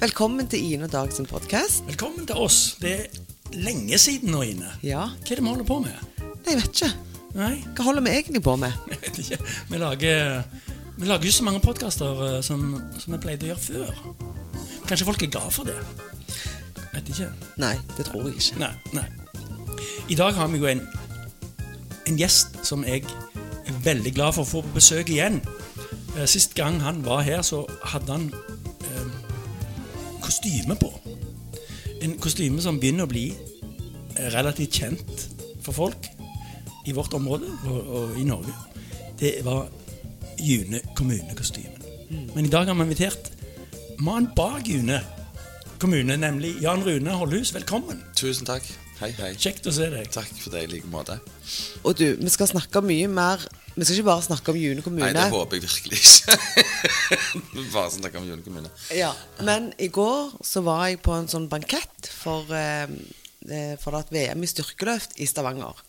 Velkommen til Ine og Dag sin podkast. Velkommen til oss. Det er lenge siden nå, Ine. Ja. Hva er det vi holder på med? Nei, jeg vet ikke. Nei, Hva holder vi egentlig på med? jeg vet ikke. Vi lager, vi lager jo så mange podkaster som, som vi pleide å gjøre før. Kanskje folk er glad for det. Vet ikke. Nei, det tror jeg ikke. Nei, nei. I dag har vi jo en, en gjest som jeg er veldig glad for å få på besøk igjen. Eh, Sist gang han var her, så hadde han eh, kostyme på. En kostyme som begynner å bli eh, relativt kjent for folk i vårt område og, og i Norge. Det var June kommunekostymen. Men i dag har vi invitert mannen bak June kommune, nemlig Jan Rune Holdhus. Velkommen. Tusen takk. Hei, hei. Kjekt å se deg. Takk for det i like måte. Og du, vi skal snakke mye mer Vi skal ikke bare snakke om June kommune. Nei, det håper jeg virkelig ikke. Bare snakke om June kommune. Ja, Men i går så var jeg på en sånn bankett for, eh, eh, for at VM i styrkeløft i Stavanger.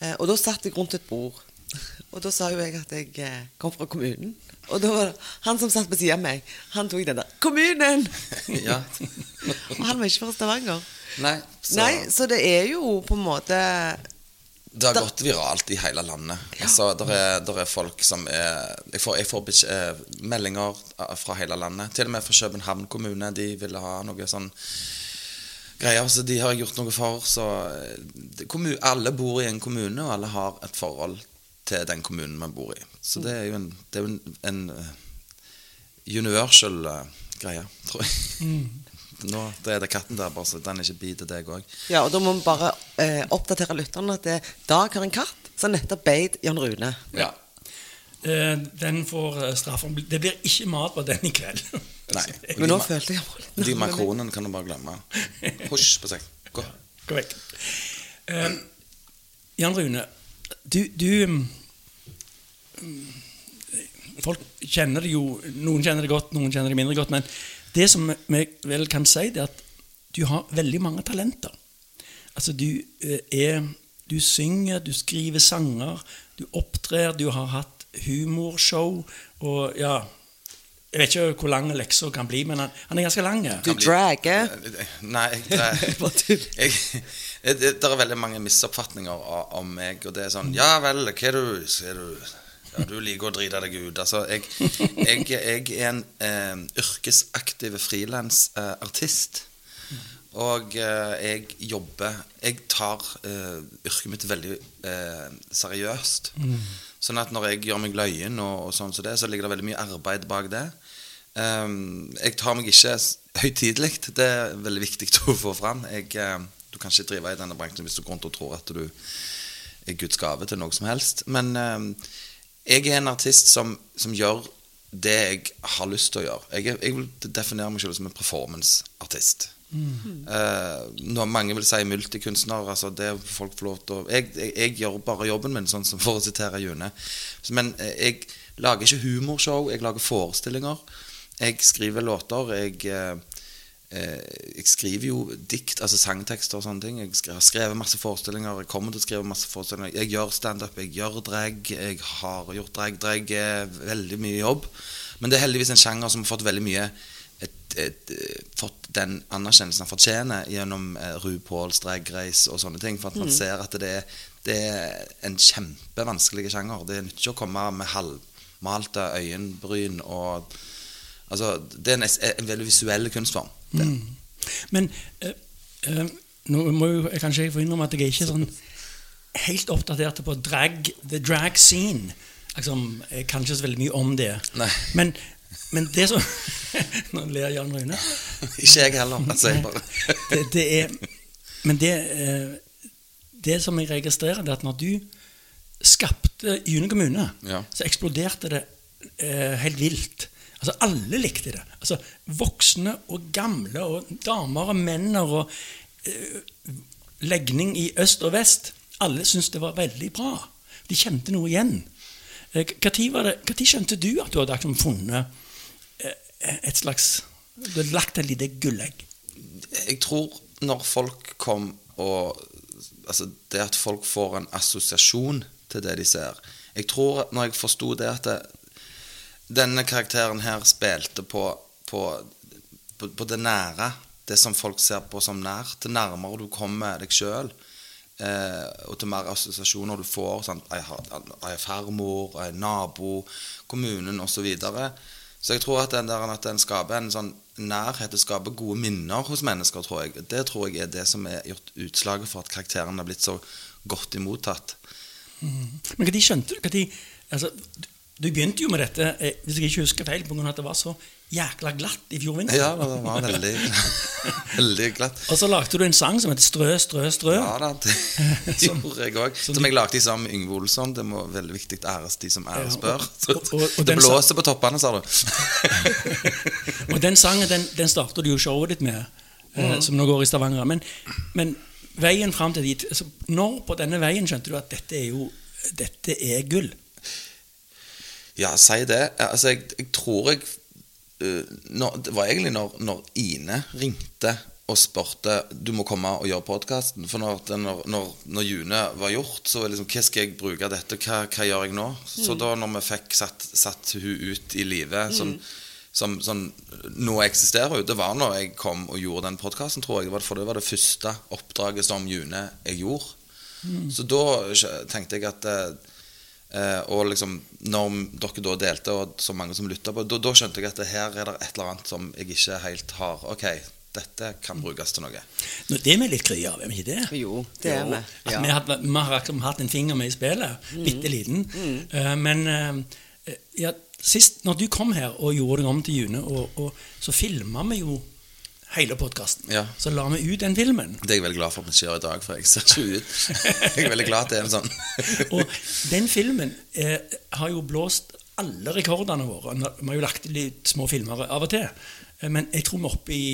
Eh, og da satt jeg rundt et bord. Og da sa jo jeg at jeg kom fra kommunen. Og da var det han som satt på siden av meg, han tok den der 'Kommunen!' Ja. Og han var ikke fra Stavanger. Nei, så Nei, så det er jo på en måte det har gått viralt i hele landet. Altså, der er, der er folk som er Jeg får, jeg får eh, meldinger fra hele landet. Til og med fra København kommune. De ville ha noe sånn greier. Så de har jeg gjort noe for. Så eh, det- kommu- alle bor i en kommune, og alle har et forhold til den kommunen man bor i. Så det er jo en, det er en, en eh, universal eh, greie, tror jeg. Nå det er det katten der, bare så den ikke biter deg òg. Ja, og da må vi bare eh, oppdatere lytterne at det, Dag har en katt som nettopp beit Jan Rune. Ja. Eh, Den får eh. Det blir ikke mat på den i kveld. Nei. Men nå følte jeg jeg litt De makronene kan du bare glemme. Husj på seg. Gå. Gå vekk. Eh, Jan Rune, du, du mm, Folk kjenner det jo Noen kjenner det godt, noen kjenner det mindre godt. Men det som vi vel kan si, det er at du har veldig mange talenter. Altså, du eh, er Du synger, du skriver sanger, du opptrer, du har hatt humorshow og ja Jeg vet ikke hvor lang leksa kan bli, men han, han er ganske lang. Du drager. Nei, jeg, jeg, jeg, det det er veldig mange misoppfatninger om meg. Og det er sånn Ja vel, hva er du, er du ja, Du liker å drite deg ut. Altså, jeg, jeg, jeg er en eh, yrkesaktiv frilansartist. Og eh, jeg jobber Jeg tar eh, yrket mitt veldig eh, seriøst. Sånn at når jeg gjør meg løyen, og, og sånn som det, så ligger det veldig mye arbeid bak det. Ehm, jeg tar meg ikke høytidelig. Det er veldig viktig å få fram. Jeg, eh, du kan ikke drive i denne bransjen hvis du går rundt og tror at du er Guds gave til noe som helst. Men ehm, jeg er en artist som, som gjør det jeg har lyst til å gjøre. Jeg, jeg vil definere meg selv som en performance-artist. Uh, når mange vil si multikunstner altså det folk får lov til å jeg, jeg, jeg gjør bare jobben min, sånn som for å sitere June. Men eh, jeg lager ikke humorshow, jeg lager forestillinger. Jeg skriver låter. Jeg, eh, jeg skriver jo dikt, altså sangtekster og sånne ting. Jeg har skrevet masse forestillinger. Jeg kommer til å skrive masse forestillinger. Jeg gjør standup, jeg gjør drag. Jeg har gjort drag. Drag er veldig mye jobb. Men det er heldigvis en sjanger som har fått veldig mye et, et, eh, fått den anerkjennelsen han fortjener gjennom eh, RuPaul's Drag Race og sånne ting. For at man ser at det er, det er en kjempevanskelig sjanger. Det er nyttig å komme med halvmalte øyenbryn og Altså, det er en, en veldig visuell kunstform. Det. Men eh, eh, nå må jo jeg kanskje få innrømme at jeg er ikke sånn helt oppdatert på drag, the drag scene. Liksom, jeg kan ikke så veldig mye om det. Men, men det som Nå ler Jan Rune. Ikke jeg heller. Altså, jeg bare Det, det er Men det, eh, det som jeg registrerer, det er at når du skapte June kommune, Ja. så eksploderte det eh, helt vilt. Altså Alle likte det. Altså Voksne og gamle og damer og menn og uh, legning i øst og vest. Alle syntes det var veldig bra. De kjente noe igjen. Når hva tid skjønte du at du hadde liksom funnet uh, et slags Du hadde lagt et lite gullegg? Jeg tror når folk kom og Altså det at folk får en assosiasjon til det de ser Jeg tror når jeg forsto det at det, denne karakteren her spilte på, på på, på det nære, det som folk ser på som nært, til nærmere du kommer deg sjøl, eh, og til mer assosiasjoner du får. Sånn, Jeg har jeg har farmor, jeg er nabo, kommunen osv. Så, videre. så jeg tror at den, der, at den skaper en sånn nærhet, det skaper gode minner hos mennesker, tror jeg. Det tror jeg er det som er gjort utslaget for at karakteren har blitt så godt imottatt. Men hva de skjønte du altså, du- begynte jo med dette, eh, hvis jeg ikke husker feil, pga. at det var så jækla glatt i fjor vinter. Ja, det var veldig, veldig glatt. Og så lagde du en sang som heter Strø, strø, strø. Ja da, det gjorde jeg òg. Som jeg lagde sammen med Yngve Olsson. Det må veldig viktig æres de som æres bør. Det blåser på toppene, sa du. Og den sangen den, den starter du jo showet ditt med, eh, som nå går i Stavanger. Men, men veien fram til dit altså, Når på denne veien skjønte du at dette er jo dette er gull? Ja, si det. Altså, jeg, jeg tror jeg uh, når, Det var egentlig når, når Ine ringte og spurte du må komme og gjøre podkasten. For når, når, June var gjort, så var det liksom Hva skal jeg bruke dette? Hva, hva gjør jeg nå? Så da når vi fikk satt, satt hun ut i livet som, som som, Nå eksisterer hun. Det var når jeg kom og gjorde den podkasten, tror jeg. For det var det første oppdraget som June jeg gjorde. Så da tenkte jeg at eh, Eh, og liksom når dere da delte, og så mange som lytta på, da, da skjønte jeg at det her er det et eller annet som jeg ikke helt har Ok, dette kan brukes til noe. Nå, det er vi litt kry av, er vi ikke det? Jo, det er vi. Ja. vi, har, vi har akkurat hatt en finger med i spillet, bitte liten. Eh, men eh, ja, sist når du kom her og gjorde deg om til June, og, og, så filma vi jo hele podkasten. Ja. Så la vi ut den filmen. Det er jeg veldig glad for at det skjer i dag, for jeg ser ikke ut. Jeg er veldig glad at det er en sånn Og den filmen eh, har jo blåst alle rekordene våre. Vi har jo lagt litt små filmer av og til. Eh, Men jeg tror vi er oppe i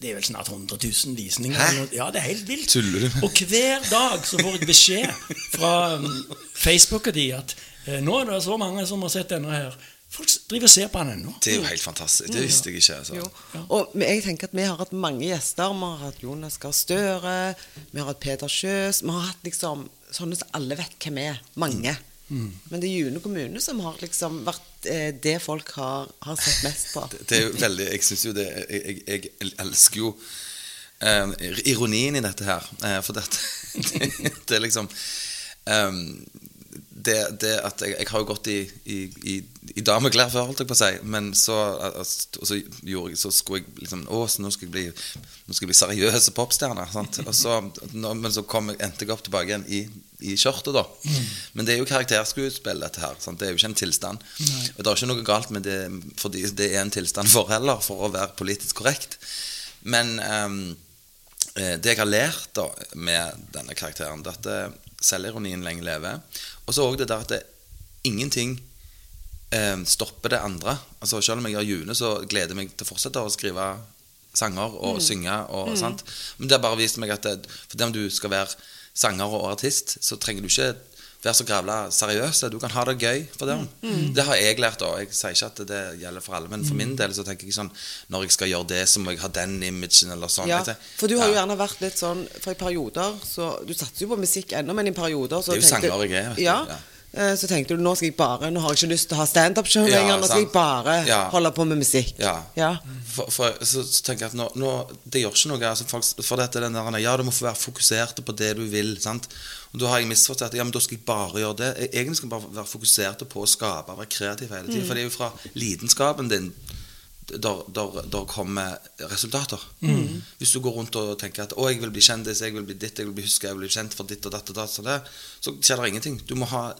Det er vel snart 100 000 visninger. Hæ? Ja, det er helt vilt. Tuller du? Og hver dag så får jeg beskjed fra um, Facebooket de at eh, nå er det så mange som har sett denne her. Folk driver og ser på han ennå. Det er jo helt fantastisk. Det visste jeg ikke. Altså. Jo. Og jeg tenker at vi har hatt mange gjester. Vi har hatt Jonas Gahr Støre, vi har hatt Peter Kjøs. Vi har hatt liksom sånne som alle vet hvem er. Mange. Men det er June kommune som har liksom vært eh, det folk har, har sett mest på. Det er jo veldig Jeg syns jo det jeg, jeg, jeg elsker jo eh, ironien i dette her. Eh, for dette det, det er liksom ehm, det, det at jeg, jeg har jo gått i, i, i, i dameklær før, holdt jeg på å si, men så, altså, så, jeg, så skulle jeg liksom Å, så nå skal jeg bli, nå skal jeg bli seriøs popstjerne. Men så kom endte jeg opp tilbake igjen i, i skjørtet, da. Men det er jo karakterskuespill, dette her. Sant? Det er jo ikke en tilstand. Og det er ikke noe galt med det fordi det er en tilstand for heller, for å være politisk korrekt. Men eh, det jeg har lært da med denne karakteren, det er at eh, selvironien lenge lever. Og så òg det der at det, ingenting eh, stopper det andre. Altså Selv om jeg gjør June, så gleder jeg meg til å fortsette å skrive sanger og synge. Og, sant? Men det har bare vist meg at det, fordi om du skal være sanger og artist, så trenger du ikke være så grævla seriøs. Du kan ha det gøy for det. Det har jeg lært. òg. Jeg sier ikke at det gjelder for alle, men for min del så tenker jeg sånn Når jeg skal gjøre det, så må jeg ha den imagen, eller sånn. Ja, for du har jo gjerne vært litt sånn For i perioder så Du satser jo på musikk ennå, men i perioder så Det er jo sanger jeg er. Ja, Ja. Eh, Så tenkte du nå skal jeg bare Nå har jeg ikke lyst til å ha standup-show Ja, lenger. Nå skal sant. jeg bare Ja. holde på med musikk. Ja. Ja. For, for, så, så tenker jeg at nå, nå, det gjør ikke noe. Altså, folk, for dette den der, Ja, du må få være fokusert på det du vil. Sant? Og Da har jeg misforstått ja, men da skal jeg bare gjøre det. Jeg, egentlig skal jeg bare være fokusert på å skape, være kreativ hele tiden. For det er jo fra lidenskapen din der, der, der kommer resultater. Hvis du går rundt og tenker at 'Å, jeg vil bli kjendis, jeg vil bli ditt, jeg vil bli huska, jeg vil bli kjent for ditt og datt og datt', så, det, så skjer det ingenting. Du må ha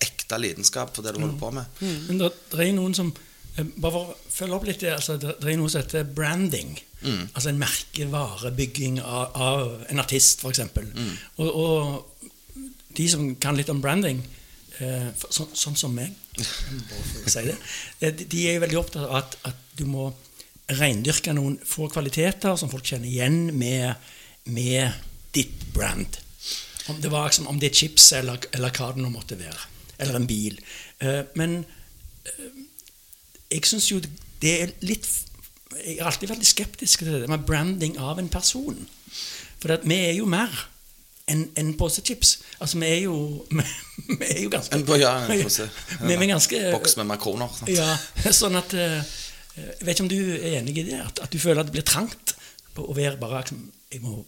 ekte lidenskap for det du holder på med. Men det, det er noen som eh, Bare for å følge opp litt det, altså, det, er noe som heter branding. Altså en merkevarebygging av, av en artist, f.eks. Mm. Og, og de som kan litt om branding, eh, sånn, sånn som meg, si det, eh, de er jo veldig opptatt av at, at du må reindyrke noen få kvaliteter som folk kjenner igjen med, med ditt brand. Om det var liksom, om det er chips eller, eller hva det nå måtte være. Eller en bil. Eh, men jeg syns jo det er litt Jeg er alltid veldig skeptisk til det med branding av en person. For vi er jo mer enn en pose chips. Altså, vi er jo Vi, vi er jo ganske En, ja, en pose. Vi er ganske Boks med makroner. Sant? Ja, sånn at eh, Eh, Jeg vet ikke om du er enig i det? At, at du føler at det blir trangt på å være bare jeg, må,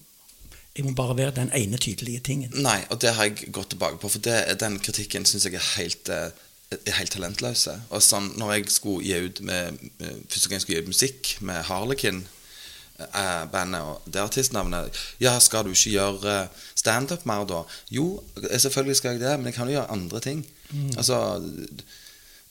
jeg må bare være den ene tydelige tingen. Nei, og det har jeg gått tilbake på, for det, den kritikken syns jeg er helt, eh, er helt talentløse. Og sånn, når jeg skulle gi ut med, Første gang jeg skulle gi ut musikk med Harlekin, bandet og det artistnavnet Ja, skal du ikke gjøre eh, standup mer da? Jo, eh, selvfølgelig skal jeg det, men jeg kan jo gjøre andre ting. Altså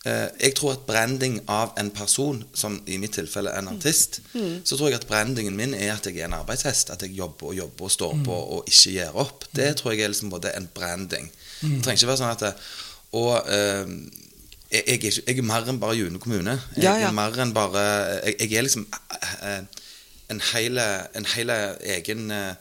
eh, Jeg tror at branding av en person, som i mitt tilfelle en artist, så tror jeg at brandingen min er at jeg er en arbeidshest. At jeg jobber og jobber og står på og ikke gir opp. Det tror jeg er liksom både en branding. Det trenger ikke være sånn at det, Og eh, jeg, jeg, er ikke, jeg er mer enn bare June kommune. Jeg Ja, ja. er bare Jeg, er liksom eh, eh, en hele, en hele egen eh,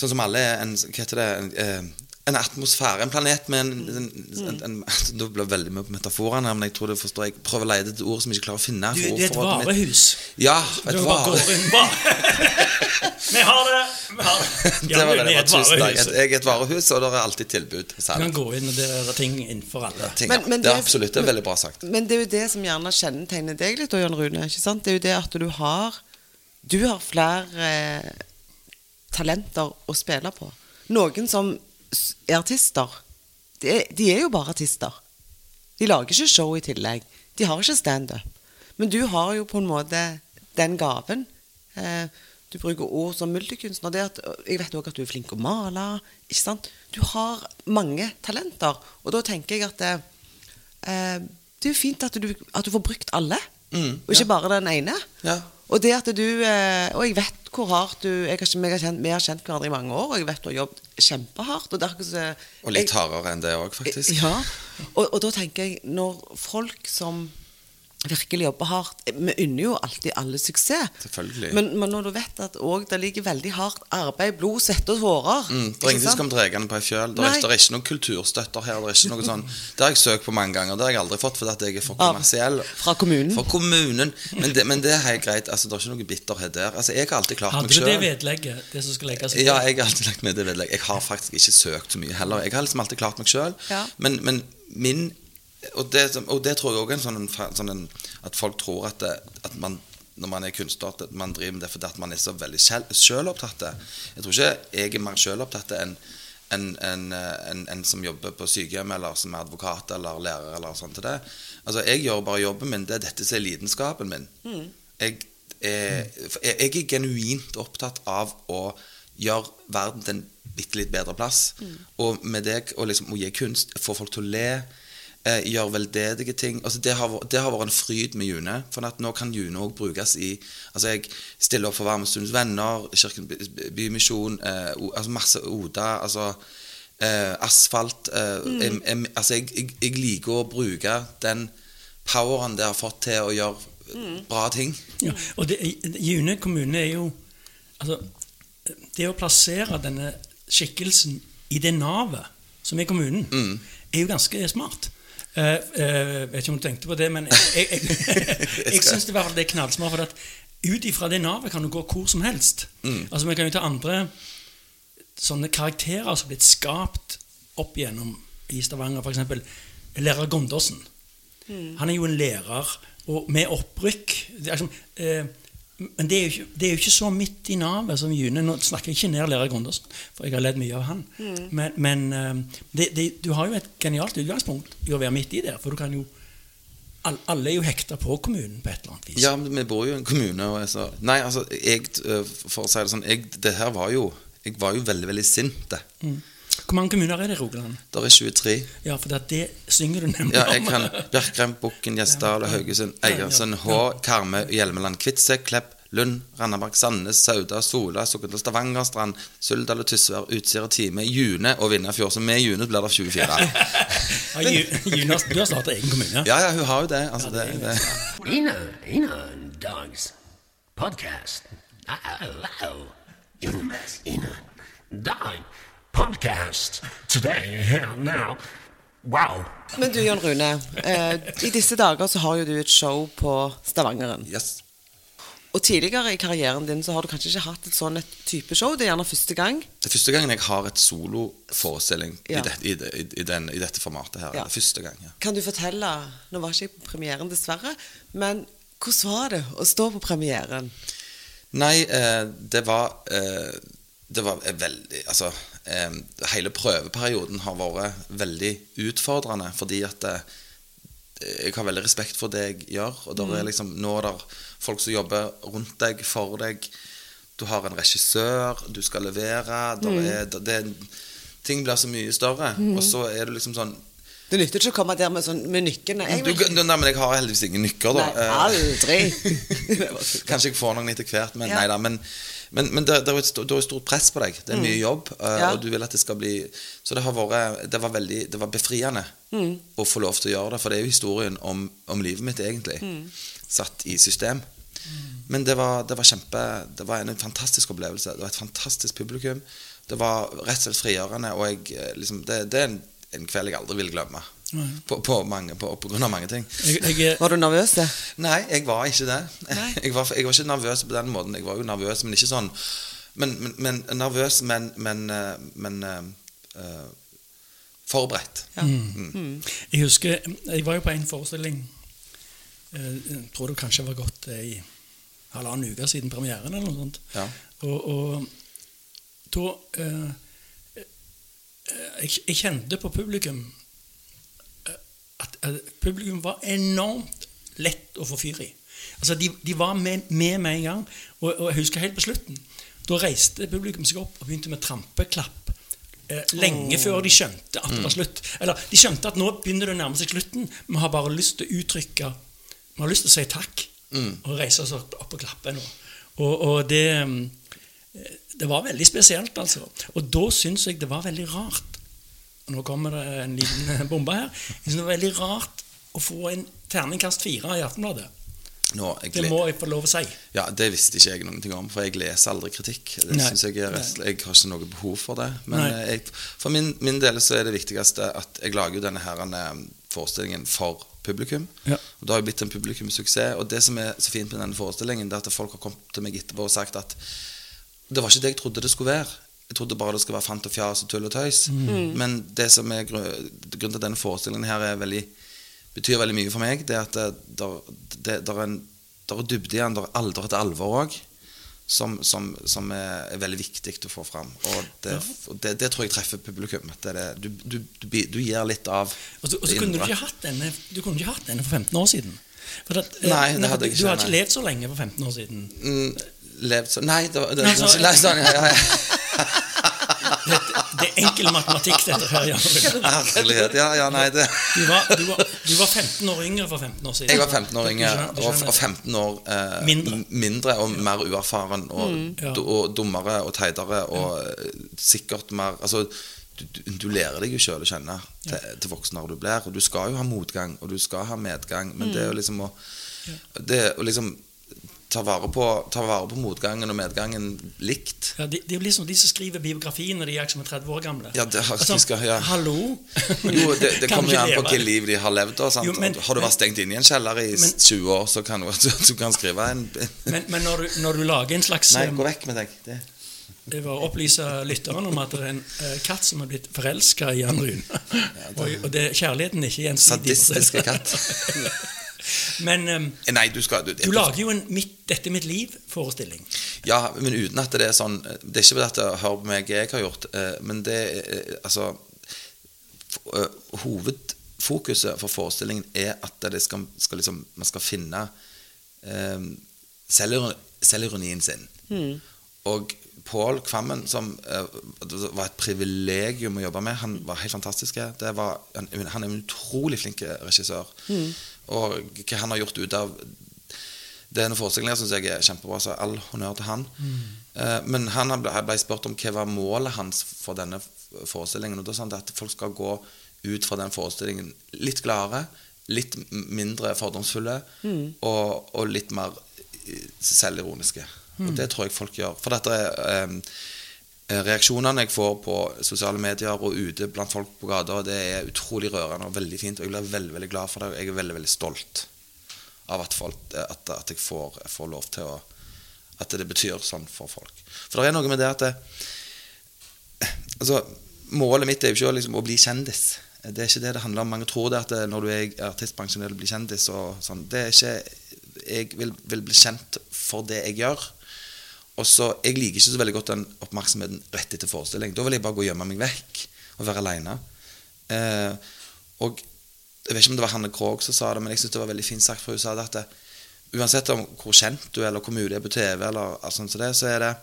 Sånn som alle er en Hva heter det? En, eh, en atmosfære, en planet med en, en, en, en, Det blir veldig mye på metaforene, men jeg tror det forstår jeg prøver å lete etter ord som jeg ikke klarer å finne. Du, det er et varehus. Ja, Du et bare inn bare Vi har det! Vi har det. Det Ja, var vi det. er det et var tusen takk. varehus. Jeg er et varehus, og det er alltid tilbud. Du kan gå inn, og er det ting innenfor alle. Ting, Men- men det er absolutt. Det er veldig bra sagt. Men det er jo det som gjerne kjennetegner deg litt, Jan Rune. ikke sant? Det er jo det at du har Du har flere eh, talenter å spille på. Noen som er artister, de de er jo bare artister. De lager ikke show i tillegg. De har ikke standup. Men du har jo på en måte den gaven. Eh, du bruker ord som multikunstner. Det at, jeg vet òg at du er flink å male. ikke sant? Du har mange talenter. Og da tenker jeg at det, eh, det er fint at du, at du får brukt alle, Mm, og ikke bare den ene. Ja. Og det at du eh, Og jeg vet hvor hardt du jeg har, jeg har kjent, Vi har kjent hverandre i mange år, og jeg vet du har jobbet kjempehardt. Og, det er så- Og litt jeg- hardere enn det òg, faktisk. ja, og, og da tenker jeg Når folk som virkelig jobber hardt Vi unner jo alltid alle suksess. Selvfølgelig. Men, men når du vet at det ligger veldig hardt arbeid, blod, svette og tårer Mm, det er ikke ingen som sant? dregende på ei fjøl. Det, er- ikke noen kulturstøtter her. Det er ikke noe sånn Det har jeg søkt på mange ganger. Det har jeg aldri fått fordi jeg er for kommersiell. fra kommunen? Fra kommunen. Men det, men det er helt greit. Altså, det er ikke noe bitterhet der. Altså, jeg har alltid klart Hadde meg du det vedlegget? Det som skal legges Ja, jeg har alltid lagt med det vedlegget. Jeg har faktisk ikke søkt så mye heller. Jeg har liksom alltid klart meg sjøl. Ja. Men, men min og det, og det tror jeg òg er en sånn, sånn en, At folk tror at, det, at man når man er kunstner, at man driver med det fordi at man er så veldig sjølopptatt. Jeg tror ikke jeg er mer sjølopptatt enn en, en, en, en som jobber på sykehjem, eller som er advokat eller lærer. eller sånt til det. Altså, Jeg gjør bare jobben min. Det er dette som er lidenskapen min. Jeg, er, jeg jeg er genuint opptatt av å gjøre verden til en bitte litt bedre plass. Og med det å liksom, å gi kunst, få folk til å le, eh, gjør veldedige ting altså det, har, det har vært en fryd med June. For at nå kan June òg brukes i altså Jeg stiller opp for Varmestunds Venner, Kirken Bymisjon, eh, altså masse Oda. altså eh, Asfalt. Eh, jeg, jeg, altså jeg, jeg, jeg liker å bruke den poweren det har fått til å gjøre bra ting. Ja, og det, June kommune er jo altså, Det å plassere denne skikkelsen i det navet som er kommunen, Mm. er jo ganske smart. Eh, eh, vet ikke om du tenkte på det, men jeg, jeg, jeg, jeg syns det, det er knallsmart. For at ut ifra det navet kan du gå hvor som helst. Mm. Altså Vi kan jo ta andre sånne karakterer som har blitt skapt opp igjennom i Stavanger, f.eks. Lærer Gondorsen. Han er jo en lærer, og med opprykk det er som, eh, Men det er, jo ikke, det er jo ikke så midt i navet som June. Nå snakker jeg ikke ned lærer Gondorsen, for jeg har ledd mye av han. Men, men eh, det, det, du har jo et genialt utgangspunkt i å være midt i der, for du kan jo Alle er jo hekta på kommunen på et eller annet vis. Ja, men vi bor jo i en kommune og er så Nei, altså, jeg, øh, for å si det sånn jeg, Det her var jo Jeg var jo veldig, veldig sint. det. Mm. Hvor mange kommuner er det i Rogaland? Det er 23. Ja, for det, det synger du nemlig Ja, jeg kan Bjerkreim, Bukken, Gjesdal, Haugesund, Egersund, Hå, Karmøy, Hjelmeland, Kvitse, Klepp, Lund, Randaberg, Sandnes, Sauda, Sola, Sokndal, Stavanger, Strand, Suldal og Tysvær, Utsira, Time, June og Vindafjord. Så med June blir det 24. Ja, June, du har startet egen kommune. Ja, ja, hun har jo det. Altså, det, det. Ina, Ina Dogs Podcast. Hello. Ina Dog Podcast. Today, here, now. Wow. Men du, Jon Rune. Eh, I disse dager så har jo du et show på Stavangeren. Yes. Og tidligere i karrieren din så har du kanskje ikke hatt et sånn et type show. Det er gjerne første gang. Det er første gangen jeg har et soloforestilling Ja. i, det, i, det, i, den, i dette formatet her. Ja. Det første gang, ja. Kan du fortelle Nå var ikke jeg på premieren, dessverre. Men Hvordan var det å stå på premieren? Nei, eh, det var eh, Det var eh, veldig Altså, hele prøveperioden har vært veldig utfordrende fordi at eh, jeg har veldig respekt for det jeg gjør. Og der er liksom, nå er det folk som jobber rundt deg, for deg. Du har en regissør, du skal levere. Der er, det, det, ting blir så mye større. Og så er du liksom sånn Det nytter ikke å komme der med, sånn, med nykkene. Du, Nei, men jeg har heldigvis ingen nykker, da. Nei, aldri. Kanskje jeg får noen etter hvert, men Ja. nei da. Men, men, men det, det er et stort, det er stort press på deg. Det er mye jobb, eh, Ja. og du vil at det skal bli Så det har vært Det var veldig Det var befriende å få lov til å gjøre det, for det er jo historien om, om livet mitt, egentlig. Satt i system. Men det var, det var kjempe Det var en fantastisk opplevelse. Det var et fantastisk publikum. Det var rett og slett frigjørende, og jeg eh, liksom Det, det er en, en kveld jeg aldri vil glemme. På, på, mange, på, på grunn av mange ting. Jeg, jeg, Var du nervøs? Nei, jeg var ikke det. Jeg, var, jeg var ikke nervøs på den måten. Jeg var jo nervøs, men ikke sånn Men, men, men nervøs, men, men, men eh, forberedt. Ja. Mm. jeg husker Jeg var jo på en forestilling eh, Jeg tror det kanskje var gått i halvannen uke siden premieren, eller noe sånt. Ja. Og, og da eh, jeg, jeg kjente på publikum publikum var enormt lett å få fyr i. Altså, de, de var med, med med en gang. Og, og jeg husker helt på slutten. Da reiste publikum seg opp og begynte med trampeklapp. Eh, lenge før de skjønte at det var slutt. Eller de skjønte at nå begynner det å nærme seg slutten. Vi har bare lyst til å uttrykke Vi har lyst til å si takk og reise oss opp, opp og klappe nå. Og, og det mm, det var veldig spesielt, altså. Og da syns jeg det var veldig rart Nå kommer det en liten bombe her. Jeg synes det er veldig rart å få en terningkast fire i Aftenbladet. Nå, Det må jeg få lov å si. ja, det visste ikke jeg noen ting om, for jeg leser aldri kritikk. Det Nei. synes Jeg er rest, jeg har ikke noe behov for det. Men eh, jeg, for min, min del så er det viktigste at jeg lager denne her eh, forestillingen for publikum. Ja. Og Det har jo blitt en publikumssuksess. Og det som er så fint med denne forestillingen, det er at folk har kommet til meg etterpå og sagt at det var ikke det jeg trodde det skulle være. Jeg trodde bare det skulle være fant og fjas og tull og tøys. Men det som er grunn, grunnen til at denne forestillingen her er veldig, betyr veldig mye for meg, det er at det, det, det, der er en er dybde i den, der er alder et alvor òg, som, som, som er, er veldig viktig å få fram. Og det, ja. det, det tror jeg treffer publikum. Det er det, du, du, du, du gir litt av Og så, og så kunne du ikke hatt denne Du kunne ikke hatt denne for 15 år siden. For at, eh, Nei, det hadde jeg Du har ikke levd så lenge for 15 år siden. Mm, levd så Nei, det var det, Nei, så- nei, sånn, nei, ja, ja. Det, det er enkel matematikk, dette her. Herlighet. Ja, ja, nei, det Du var, du, var, du var 15 år yngre for 15 år siden. Jeg var 15 år yngre og, og 15 år eh, Mindre. mindre og mer uerfaren og, Ja. og dummere og teitere og eh, sikkert mer Altså, du, du, du lærer deg jo sjøl å kjenne til, til voksen når du blir. Og du skal jo ha motgang, og du skal ha medgang, men det er jo liksom å Det å liksom ta vare, på, tar vare på motgangen og medgangen likt. Ja, de, de er jo liksom de som skriver biografiene de er som er 30 år gamle. Ja, det Altså, skal- ja. Hallo? Jo, det, det kommer jo an på hvilket liv de har levd. Da, sant? Jo, men- har du vært stengt inne i en kjeller i Men- 20 år, så kan du, du kan skrive en Men, men når, du, når du lager en slags Nei, eh, gå vekk med deg. Det. Det var opplyse lytteren om at det er en eh, katt som er blitt forelska i Jan Rune. og, og det, kjærligheten er ikke gjensidig. Sadistiske katt. Men um, Nei, du skal du, du lager jo en mitt, 'Dette er mitt liv'-forestilling. Ja, men uten at det er sånn Det er ikke fordi at 'hør på meg jeg har gjort, eh, men det er eh, altså eh, Hovedfokuset for forestillingen er at det skal, skal liksom, man skal finne eh, selvironi- selvironien sin. Og Pål Kvammen, som eh, det var et privilegium å jobbe med, han var helt fantastisk. Det var, han, han er en utrolig flink regissør. Og hva han har gjort ut av denne forestillingen syns jeg er kjempebra, så all honnør til han. Mm. men han ble, ble spurt om hva var målet hans for denne forestillingen. Og da sa han at folk skal gå ut fra den forestillingen litt gladere, litt mindre fordomsfulle og, og litt mer selvironiske. selvironiske. Og det tror jeg folk gjør. For dette er um, eh, Reaksjonene jeg får på sosiale medier og ute blant folk på gata, det er utrolig rørende og veldig fint. Og jeg blir veldig veldig glad for det, og jeg er veldig veldig stolt av at, folk, at, at jeg får, får lov til å At det betyr sånn for folk. For det er noe med det at det, altså, Målet mitt er jo ikke liksom, å bli kjendis. Det er ikke det det handler om. Mange tror det at når du er i artistbransjen, er du bli kjendis. Og sånn. Det er ikke jeg vil, vil bli kjent for det jeg gjør. Og så, Jeg liker ikke så veldig godt den oppmerksomheten rett etter forestilling. Da vil jeg bare gå og gjemme meg vekk og være aleine. Eh, og jeg vet ikke om det var Hanne Krogh som sa det, men jeg synes det var veldig fint sagt. For hun sa det at det, uansett om hvor kjent du er, eller hvor mye du er på TV, eller altså, sånn som det, så er det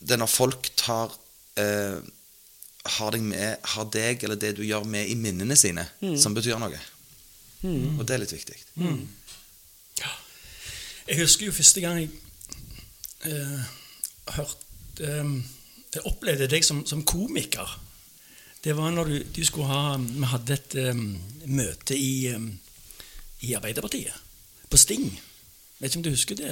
det er når folk tar eh, har, deg med, har deg eller det du gjør med i minnene sine, som betyr noe. Og det er litt viktig. Jeg husker jo første gang jeg eh, hørt eh, Jeg opplevde deg som, som komiker. Det var når du, du skulle ha Vi hadde et um, møte i, um, i Arbeiderpartiet. På Sting. Vet ikke om du husker det?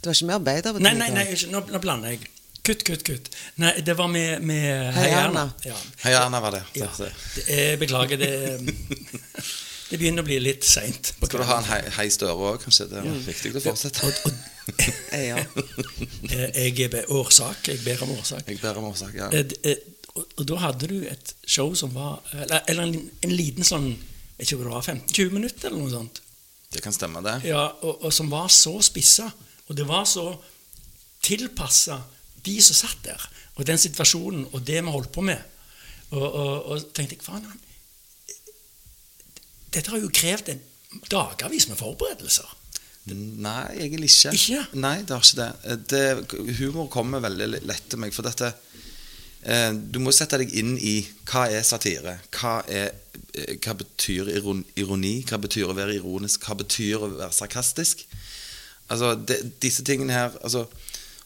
Det var ikke med Arbeiderpartiet? Nei, nei, nei ikke, nå, nå blander jeg. Kutt, kutt, kutt. Nei, det var med, med Hei, Erna. Erna. Ja. Hei, Erna var det. Ja. Det, beklager, det Det begynner å bli litt seint. Skal du ha en hei, hei Støre òg, kanskje? Det er viktig å fortsette. Og, og, Ja. eh, jeg ber årsak. Jeg ber om årsak. Jeg ber om årsak. Ja. Eh, eh, Og, og da hadde du et show som var Eller, eller en, en liten sånn Jeg vet ikke det var, 15-20 minutter eller noe sånt. Det kan stemme, det. Ja, og, og som var så spissa. Og det var så tilpassa de som satt der, og den situasjonen og det vi holdt på med. Og, og, og tenkte jeg, faen, han Dette har jo krevd en dagavis med forberedelser. Nei, egentlig ikke. Ikke? Nei, det har ikke det. det. Humor kommer veldig lett til meg, for dette eh, Du må sette deg inn i hva er satire? Hva, er, eh, hva betyr ironi? Hva betyr å være ironisk? Hva betyr å være sarkastisk? Altså, det, disse tingene her altså,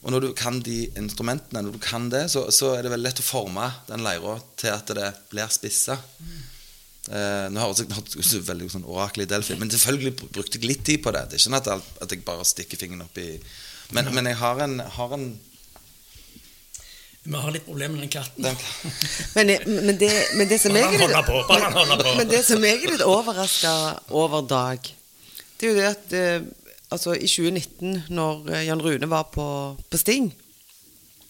Og når du kan de instrumentene, når du kan det, så, så er det veldig lett å forme den leira til at det blir spissa. Eh, nå høres jeg nå veldig sånn orakel i Delphi, men selvfølgelig brukte jeg litt tid på det. Det er ikke sånn at, alt- at jeg bare stikker fingeren opp i Men, men jeg har en, har en Vi har litt problemer med den katten. den, Men, men, det, men det som jeg er på. Men det som jeg er litt overraska over Dag, det er jo det at eh, altså i 2019, når eh, Jan Rune var på, på Sting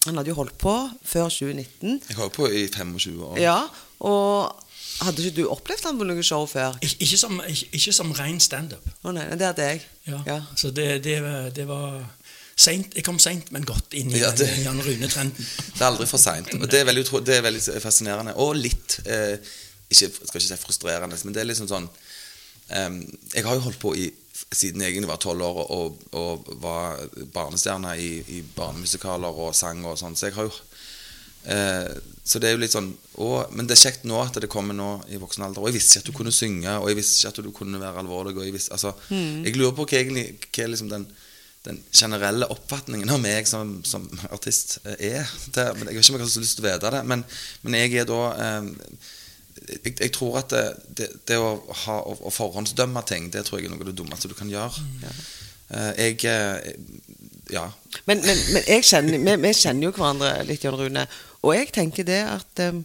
Han hadde jo holdt på før 2019. Jeg holdt på i 25 år. Ja, og hadde ikke du opplevd han på noe show før? Ik ikke, som, ikke, ikke som ren standup. Å nei, det hadde jeg. Ja. Ja. Så det, det, det var sent, Jeg kom seint, men godt inn i Ja, det- den Jan Rune-trenden. Det er aldri for seint. Det er veldig, det er veldig fascinerende. Og litt eh, ikke, skal ikke si frustrerende, men det er liksom sånn um, Jeg har jo holdt på i, siden jeg egentlig var tolv år og, og var barnestjerne i, i barnemusikaler og sang og sånn, så jeg har jo eh, Så det er jo litt sånn å, Men det er kjekt nå at det kommer nå i voksen alder. Og jeg visste ikke at du kunne synge, og jeg visste ikke at du kunne være alvorlig. Og jeg, visste, altså, jeg lurer på hva, egentlig, hva liksom den den generelle oppfatningen av meg som, som artist er. Det, men jeg vet ikke om jeg har så lyst til å vite det, men, men jeg er da eh, jeg, jeg tror at det, det, det å, ha, å, å forhåndsdømme ting, det tror jeg er noe av det dummeste du kan gjøre. Eh, jeg eh, Ja. Men, men, men kjenner, vi, vi kjenner jo hverandre litt, Jan Rune. Og jeg tenker det at eh,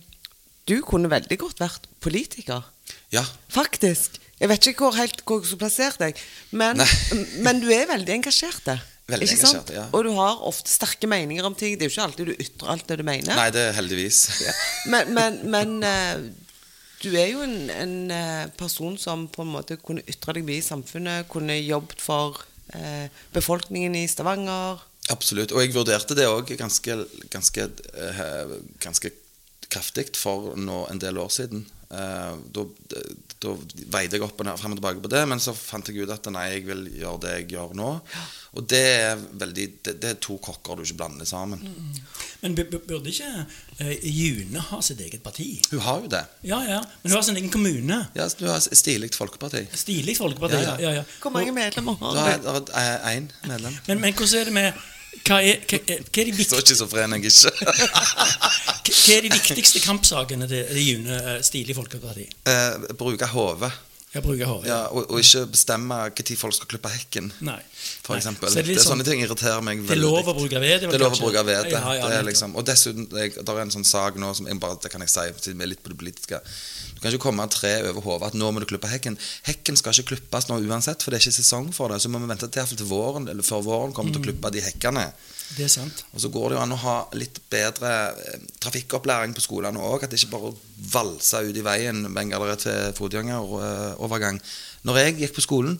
du kunne veldig godt vært politiker. Ja. Faktisk. Jeg vet ikke hvor helt hvor jeg skulle plassert deg, men, men du er veldig engasjert. Veldig ikke engasjert, sant? ja. Og du har ofte sterke meninger om ting. Det er jo ikke alltid du ytrer alt det du mener. Nei, det er heldigvis. Men, men, men eh, du er jo en, en eh, person som på en måte kunne ytre deg mye i samfunnet, kunne jobbet for eh, befolkningen i Stavanger. Absolutt. Og jeg vurderte det òg ganske, ganske, ganske kraftig for nå en del år siden. Eh, da, da veide jeg opp og ned, frem og tilbake på det, men så fant jeg ut at nei, jeg vil gjøre det jeg gjør nå. Og det er veldig Det, det er to kokker du ikke blander sammen. Men bu- bu- burde ikke uh, June ha sitt eget parti? Hun har jo det. Ja, ja. Men hun har sin egen kommune. Ja, du har stilig folkeparti. Stilig folkeparti. Ja, Ja, ja. ja. Hvor mange medlemmer har har du? én medlem. Men, men hvordan er det med hva er, hva, er- hva, er de viktigste hva er de viktigste kampsakene til June eh, Stilig Folkeparti? eh, bruke hodet. Ja, og, og ikke bestemme når folk skal klippe hekken. Nei. For Nei. eksempel. Så er det det er sånn- sånne ting irriterer meg Det er lov å bruke ved. Det er lov å bruke ved. Det. Ja, ja, det liksom, og dessuten, det er en sånn sak nå som jeg bare, det kan jeg si, siden vi er litt på det politiske. Du kan ikke komme tre over hodet at nå må du klippe hekken. Hekken skal ikke klippes nå uansett, for det er ikke sesong for det. Så må vi vente til, til våren, eller før våren kommer til å klippe de hekkene. Det er sant. Og så går det jo an å ha litt bedre eh, trafikkopplæring på skolene òg. At det ikke bare valser ut i veien bengalere til fotgjengerovergang. Når jeg gikk på skolen,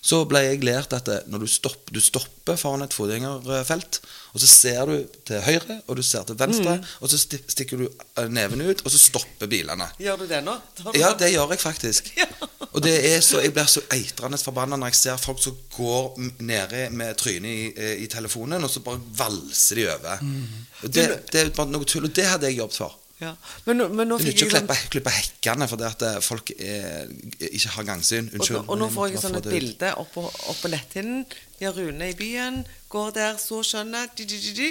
så ble jeg lært at når du stopper, du stopper foran et fotgjengerfelt, og så ser du til høyre, og du ser til venstre, og så stikker du eh, neven ut, og så stopper bilene. Gjør du det nå? Du Ja, det? det gjør jeg faktisk. Ja. Og det er så, jeg blir så eitrende forbanna når jeg ser folk som går nede med trynet i, eh, i telefonen, og så bare valser de over. Mm. Det, det er bare noe tull, og det hadde jeg jobbet for. Ja. Men, men nå fikk jeg ikke å klippe, hekkene fordi at eh, folk er, ikke har gangsyn. og, Unnskyld. nå- og nå får jeg sånn et bilde oppå opp på netthinnen. Ja, Rune i byen går der, så skjønner di, di, di, di,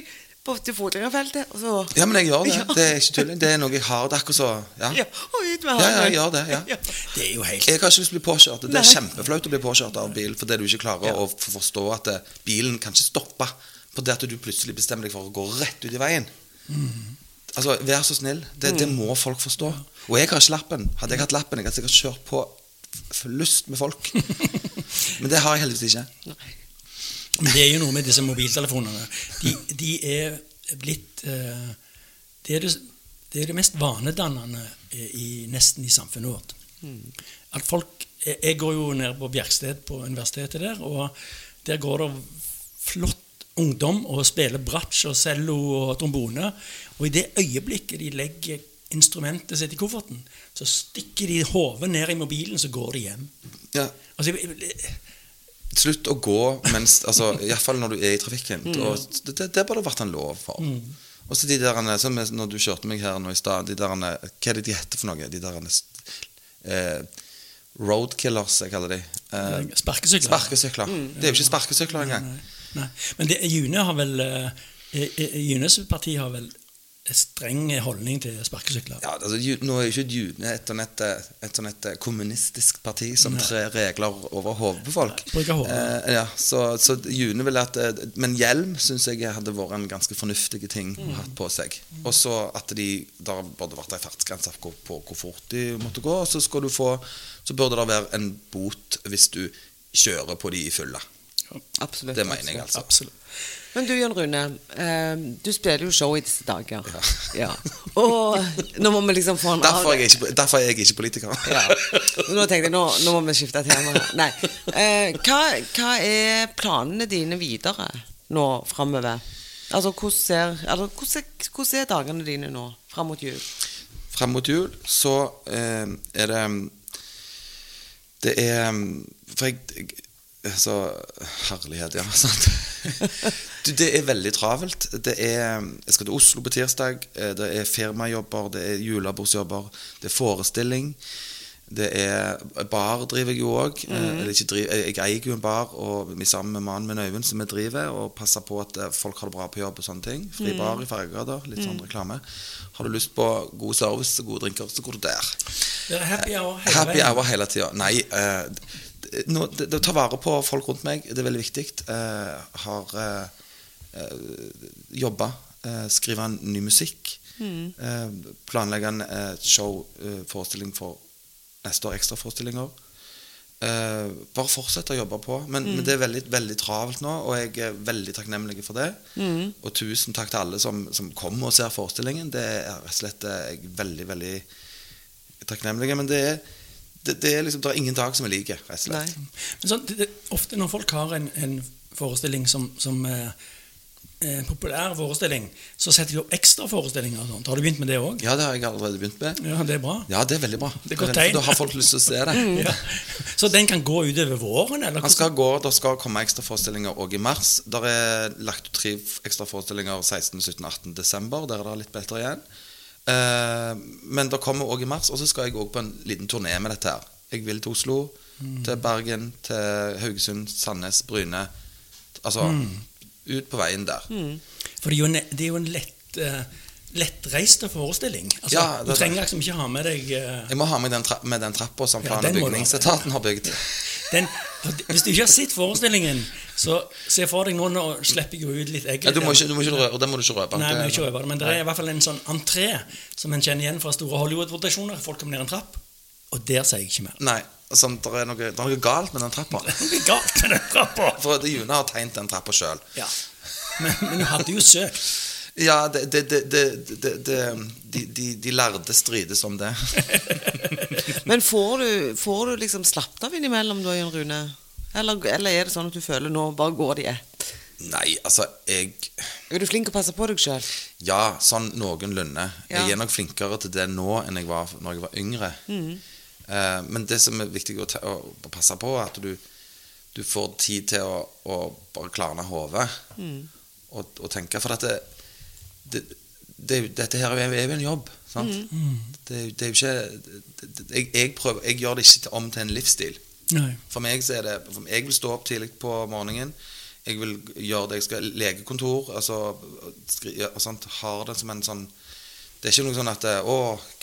på til fotgjengerfeltet, og så Ja, men jeg gjør det. Ja. Det er ikke tulling. Det er noe jeg har. Det er akkurat så Ja, Ja, og ja, ja jeg gjør det. ja Det er jo helt Jeg har ikke lyst til å bli påkjørt. Det er Nei. kjempeflaut å bli påkjørt av bil fordi du ikke klarer å forstå at eh, bilen kan ikke stoppe fordi at du plutselig bestemmer deg for å gå rett ut i veien. Altså, Vær så snill. Det, det må folk forstå. Og jeg har ikke lappen. Hadde jeg hatt lappen, jeg hadde sikkert kjørt på f- lyst med folk. Men det har jeg heldigvis ikke. Men det er jo noe med disse mobiltelefonene. De, de er blitt uh, det, er det, det er det mest vanedannende i, i nesten i samfunnet vårt. At folk jeg går jo ned på Bjerksted på universitetet der, og der går det flott ungdom og spiller bratsj og cello og trombone. Og i det øyeblikket de legger instrumentet sitt i kofferten, så stikker de hodet ned i mobilen, så går de hjem. Ja. Altså, Slutt å gå mens altså, Iallfall når du er i trafikken. Og det, det, det burde vært en lov for. Og så de der som er- Når du kjørte meg her nå i stad de der, Hva er det de heter for noe? De der eh, Roadkillers, jeg kaller de. Eh, Sparkesykler. sparkesykler. Det er jo ikke sparkesykler engang. Nei. Men det, June har vel eh, eh, Junes parti har vel streng holdning til sparkesykler. Ja, altså, nå er ikke June et sånn et, et, et kommunistisk parti som trer regler over hodet på folk. Eh, ja, så, så June vil at eh, Men hjelm syns jeg hadde vært en ganske fornuftig ting å ha på seg. Og så at de Der burde vært ei fartsgrense på, på hvor fort de måtte gå. Og så få Så burde det være en bot hvis du kjører på de i fylla. Absolutt. Det mener jeg, altså. Absolutt. Men du, Jan Rune. Eh, du spiller jo show i disse dager. Ja. Og nå må vi liksom få en Derfor er jeg ikke, derfor er jeg ikke politiker. Ja. Nå tenkte jeg, nå, nå må vi skifte tema. Nei. Eh, hva, hva er planene dine videre nå framover? Altså, hvordan ser, eller, hvordan, er- hvordan er dagene dine nå fram mot jul? Frem mot jul så eh, er det Det er For jeg, Altså Herlighet, ja. Sant? Du, det er veldig travelt. Det er, jeg skal til Oslo på tirsdag. eh, Det er firmajobber, det er julebordsjobber, det er forestilling. Det er Bar driver jeg jo òg. Jeg eier jo en bar og vi sammen med mannen min Øyvind som vi driver, og passer på at eh, folk har det bra på jobb og sånne ting. Fri bar i Fergegrader, litt sånn reklame. Har du lyst på god service og gode drinker, så går du der. Det er happy hour hele Happy hour hele tida. Nei, eh, nå, det, det å ta vare på folk rundt meg, det er veldig viktig. Eh, har eh, eh, jobba, eh, skrive ny musikk. Eh, planlegge en eh, show, eh, forestilling for neste år, ekstraforestillinger. Eh, bare fortsette å jobbe på. Men, men det er veldig, veldig travelt nå, og jeg er veldig takknemlig for det. Og tusen takk til alle som, som kommer og ser forestillingen. Det er rett og slett jeg er veldig, veldig takknemlig. Men det er, det, det er liksom, det er ingen dag som er like, rett og slett. Men sånn, det, ofte når folk har en, en forestilling som, som eh, en populær forestilling, så setter de opp ekstra forestillinger. og sånt. Har du begynt med det òg? Ja, det har jeg allerede begynt med. Ja, det er bra. Ja, det er veldig bra. Det er godt tegn. Da har folk lyst til å se det. Ja. Så den kan gå utover våren? Eller? Han skal gå, Det skal komme ekstraforestillinger òg i mars. Der er lagt ut tre ekstraforestillinger 16., 17., 18. desember. Der er det litt bedre igjen. Eh, men det kommer òg i mars. Og så skal jeg òg på en liten turné med dette her. Jeg vil til Oslo, til Bergen, til Haugesund, Sandnes, Bryne. Altså ut på veien der. For det er jo en, det er jo en lett, uh, lettreist forestilling. Altså, Ja, det- du trenger liksom ikke ha med deg uh, Jeg må ha med den, tra med den trappa som Ja, plan- ha. bygningsetaten har bygd. den, Hvis du ikke har sett forestillingen, så se for deg nå Nå slipper jeg jo ut litt egg. Ja, du må ikke, du må ikke røpe, det må du ikke røpe. Nei, men, ikke røpe det, men det er i hvert fall en sånn entré som en kjenner igjen fra store Hollywood-produksjoner. Folk kommer ned en trapp, og der sier jeg ikke mer. Nei, altså, det er, noe, det er noe galt med den trappa. Det er noe galt med den trappa! For June har tegnet den trappa sjøl. Ja. Men, men du hadde jo søkt. Ja, det, det, det, det, det, det de, de, de lærde strides om det. Men får du, får du liksom slappet av innimellom da, Jan Rune? Eller, eller er det sånn at du føler nå bare går det i ett? Nei, altså, jeg Er du flink til å passe på deg sjøl? Ja, sånn noenlunde. Ja. Jeg er nok flinkere til det nå enn jeg var når jeg var yngre. Eh, men det som er viktig å, ta, å passe på, er at du, du får tid til å, å bare klarne hodet og, og tenke. For dette, det, det, dette her er jo en jobb. Sant? Det, er jo- det er jo ikke jeg, jeg, prøver, jeg gjør det ikke om til en livsstil. Nei. For meg så er det for Jeg vil stå opp tidlig på morgenen. Jeg vil gjøre det jeg skal Legekontor. Altså skri, ja, og sånt, Har det som en sånn Det er ikke noe sånn at Å,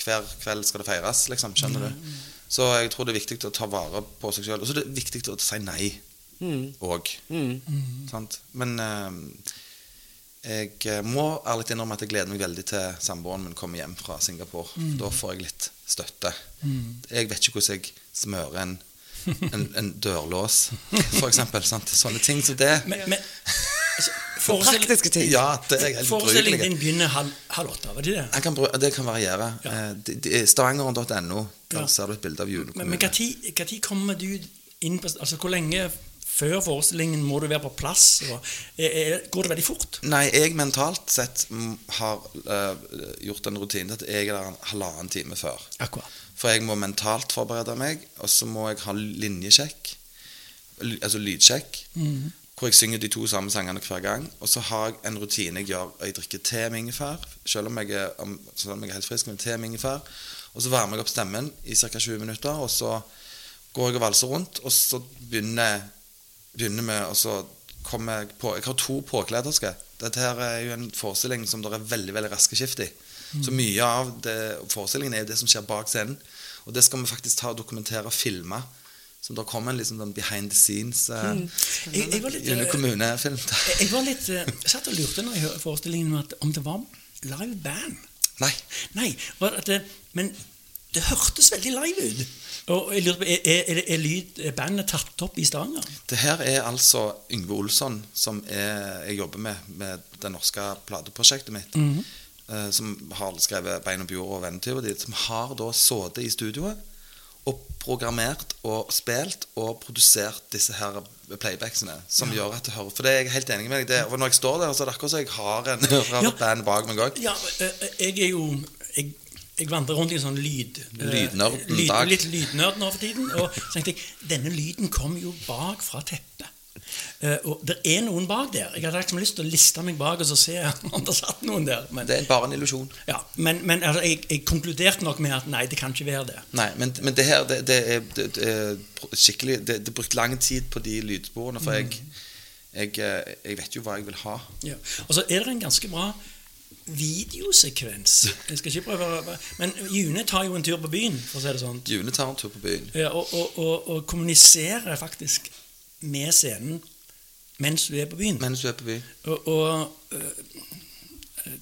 hver kveld skal det feires, liksom. Skjønner du? Så jeg tror det er viktig å ta vare på seg sjøl. Og så er det viktig å si nei òg. Sant? Men eh, jeg eh, må ærlig innrømme at jeg gleder meg veldig til samboeren min kommer hjem fra Singapore. Mm. Da får jeg litt støtte. Jeg vet ikke hvordan jeg smører en, en, en dørlås, eksempel. Sånne ting som det. Men, men altså, Praktiske ting. Ja, det er helt Forestillingen din begynner halv, halv åtte, var det det? Kan, det kan variere. Ja. Eh, er Stavangeren.no. Der Ja. ser du et bilde av julekommunen. men tid kommer du inn på Altså, hvor lenge før forestillingen må du være på plass? Er, er, går det veldig fort? Nei, jeg mentalt sett mm, har uh, gjort en rutine at jeg er der en halvannen time før. Akkurat. For jeg må mentalt forberede meg, og så må jeg ha linjesjekk, altså lydsjekk, hvor jeg synger de to samme sangene hver gang. Og så har jeg en rutine jeg gjør. Jeg drikker te med ingefær, selv om jeg er, om, om jeg er helt frisk, med te med ingefær. Og så varmer jeg opp stemmen i ca. 20 minutter, og så går jeg og valser rundt, og så begynner begynner med Og så kommer jeg på Jeg har to påkledersker. Dette her er jo en forestilling som det er veldig veldig raske skift i. Så mye av det, forestillingen er jo det som skjer bak scenen. Og det skal vi faktisk ta og dokumentere og filme. Så det kommer en liksom den behind the scenes mm. Jeg, jeg var litt, kommunefilm. jeg, jeg var litt eh, Jeg satt og lurte når jeg hørte forestillingen om, at, om det var live band. Nei. Nei, var det, men det hørtes veldig live ut. Og jeg lurer på, Er, er, er, lyd, er bandet tatt opp i Stavanger? Det her er altså Yngve Olsson, som er, jeg jobber med med det norske plateprosjektet mitt. eh, som har skrevet 'Bein og bjord' og 'Vennetyver'. ditt'. Som har da sittet i studioet og programmert og spilt og produsert disse her playbacksene. Som gjør at det hører For det er jeg helt enig med deg det, Når jeg står der, så er det akkurat som jeg har en fra Ja. band bak meg òg. Ja, eh, jeg er jo jeg, jeg vandrer rundt i en sånn lyd... eh, Lydnerden lyd. Litt lydnerd nå for tiden. Og så tenkte jeg, denne lyden kommer jo bak fra teppet. Uh, og det er noen bak der. Jeg hadde liksom lyst til å liste meg bak og så se om det satt noen der. Men, Det er bare en illusjon. ja, men, men altså, jeg, jeg konkluderte nok med at nei, det kan ikke være det. Nei, men, men det her det, det, er, det, er skikkelig Det, det er brukt lang tid på de lydsporene, for jeg, jeg, eh, jeg vet jo hva jeg vil ha. Ja. Og så er det en ganske bra videosekvens. Jeg skal ikke prøve Men June tar jo en tur på byen, for å si det sånn. June tar en tur på byen. Ja, og, og, og, og kommuniserer faktisk med scenen mens du er på byen. Mens du er på byen. Og, øh, øh,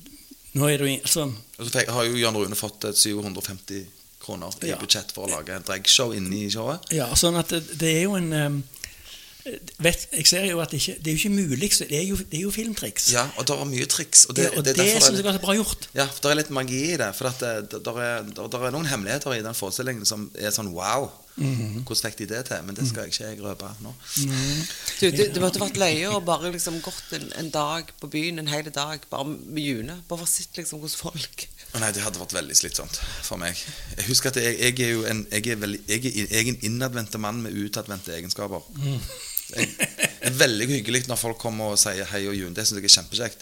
nå er du i altså, Og så har jo Jan Rune fått 750 kroner i Ja. budsjett for å lage en dragshow inni i showet. Ja, sånn at det, det er jo en øhm, vet, Jeg ser jo at det ikke Det er jo ikke mulig, så det er jo, det er jo filmtriks. Ja, og det er mye triks. Og det, Ja, og det, det er jeg er bra gjort. Ja, for det er litt magi i det. For at det, er, er noen hemmeligheter i den forestillingen som er sånn wow. Mhm. Hvordan fikk de det til? Men det skal jeg ikke jeg røpe nå. Du, det, det måtte vært løye å bare liksom gått en, en dag på byen, en hel dag, bare med June. Bare for å sitte liksom hos folk nei, det hadde vært veldig slitsomt for meg. Jeg husker at jeg, jeg er jo en, jeg er veldig, jeg er, en innadvendte mann med utadvendte egenskaper. Jeg, det er veldig hyggelig når folk kommer og sier hei og jun. Det syns jeg er kjempekjekt.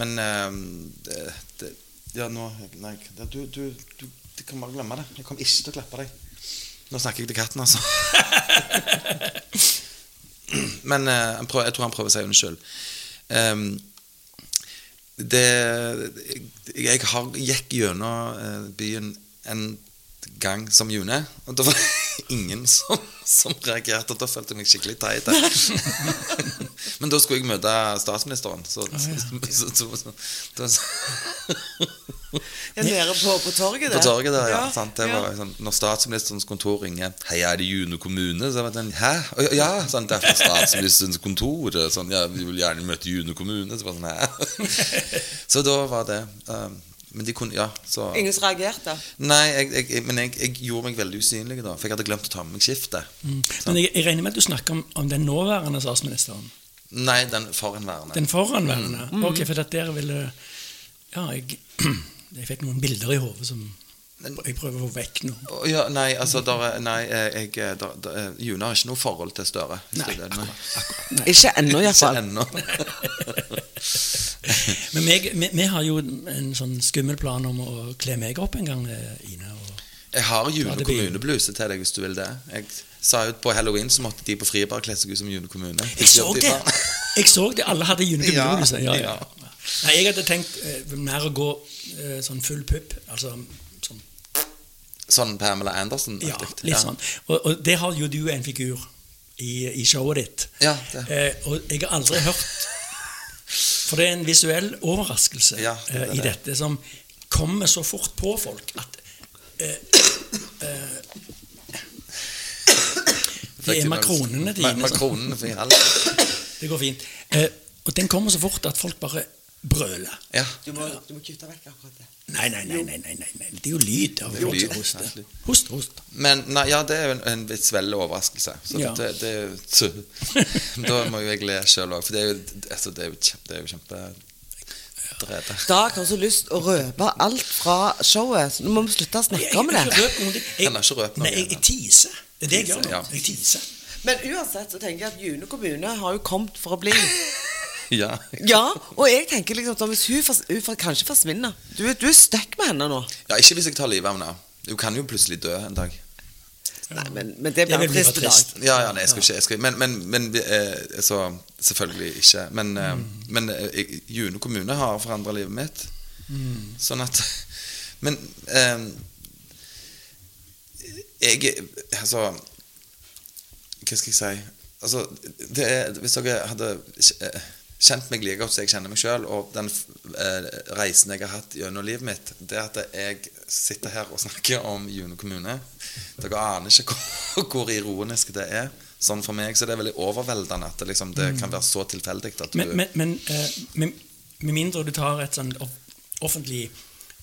Men eh, det, det, Ja, nå Nei, du, du, du, du kan bare glemme det. Jeg kommer ikke til å klappe deg. Nå snakker jeg til katten, altså. Men eh, prøver, jeg tror han prøver å si unnskyld. Um, det jeg, har gikk gjennom eh, byen en gang som June, og da var ingen som, som reagerte. Da følte jeg meg skikkelig teit. Men da skulle jeg møte statsministeren, så, så, så, så, Ja, Nede på, på torget der. På torget der, ja. Ja, sant? Det ja. var sånn, når statsministerens kontor ringer 'Hei, er det June kommune?' Så var sånn, Hæ? Og, ja, sånn, det er fra statsministerens kontor. Sånn, ja, 'Vi vil gjerne møte June kommune.' Så, sånn, så da var det um, Men de kunne Ja, så Ingen som reagerte? Nei, jeg, jeg, men jeg, jeg gjorde meg veldig usynlig da, for jeg hadde glemt å ta med meg skiftet. Men jeg, jeg regner med at du snakker om, om den nåværende statsministeren. Nei, den foranværende. Den foranværende. Ok, for at der ville Ja, jeg, jeg fikk noen bilder i hodet som jeg prøver å få vekk noe. Ja, nei, altså der, er- Nei, eh, jeg, der, der, eh, June har ikke noe forhold til Støre. Nei, akkurat, er akkurat. Ikke ennå, iallfall. Men meg, vi, vi har jo en sånn skummel plan om å kle meg opp en gang, eh, Ine. Og, Jeg har June kommune bluse kommunebluse til deg hvis du vil det. Jeg sa jo på halloween så måtte de på Fribar kle seg ut som June kommune. jeg så det! Jeg så det, Alle hadde Ja, julekommuneblusse. Ja, ja. ja. Nei, jeg hadde tenkt eh, mer å gå eh, sånn full pupp. Altså sånn Sånn Pamela Anderson. Ja, litt sånn. Og, og der har jo du en figur i, i showet ditt. Ja, det. Eh, og jeg har aldri hørt For det er en visuell overraskelse Ja, det eh, i det. dette som kommer så fort på folk at eh, eh, Det er makronene dine. som- Makronene for i halsen. Det går fint. Eh, og den kommer så fort at folk bare brøler. Ja. Du må, du må kutte vekk akkurat det. Nei, nei, nei, nei, nei, nei, nei. det er jo lyd av folk som hoster. Host, host. Men nei, ja, det er jo en, en visuell overraskelse. Så Ja. det, det, er jo- Da må jo jeg le sjøl òg, for det er jo, altså, det er jo, kjempe, det er jo kjempedrete. Dag har så lyst å røpe alt fra showet, så nå må vi slutte å snakke om det. Jeg, har ikke røpt noe Nei, jeg, jeg teaser. Det er det jeg gjør nå. Ja. Jeg teaser. Men uansett så tenker jeg at June kommune har jo kommet for å bli. Ja. Ja, og jeg tenker liksom at hvis hun, fors hun får kanskje forsvinner Du, du er stuck med henne nå. ja, Ikke hvis jeg tar livet av henne. Hun kan jo plutselig dø en dag. Nei, men, men det blir en trist dag. Ja, ja, nei, jeg skal ikke jeg skal, Men, men, men eh, så, selvfølgelig ikke. Men, eh, men eh, June kommune har forandra livet mitt. Sånn at Men eh, jeg Altså Hva skal jeg si? Altså, det er, hvis dere hadde eh, kjent meg like godt som jeg kjenner meg sjøl, og den eh, reisen jeg har hatt gjennom livet mitt, det at jeg sitter her og snakker om June kommune Dere aner ikke hvor, hvor ironisk det er. Sånn For meg så er det veldig overveldende at det, liksom, det kan være så tilfeldig Men, men, men eh, med, med mindre du tar et sånn offentlig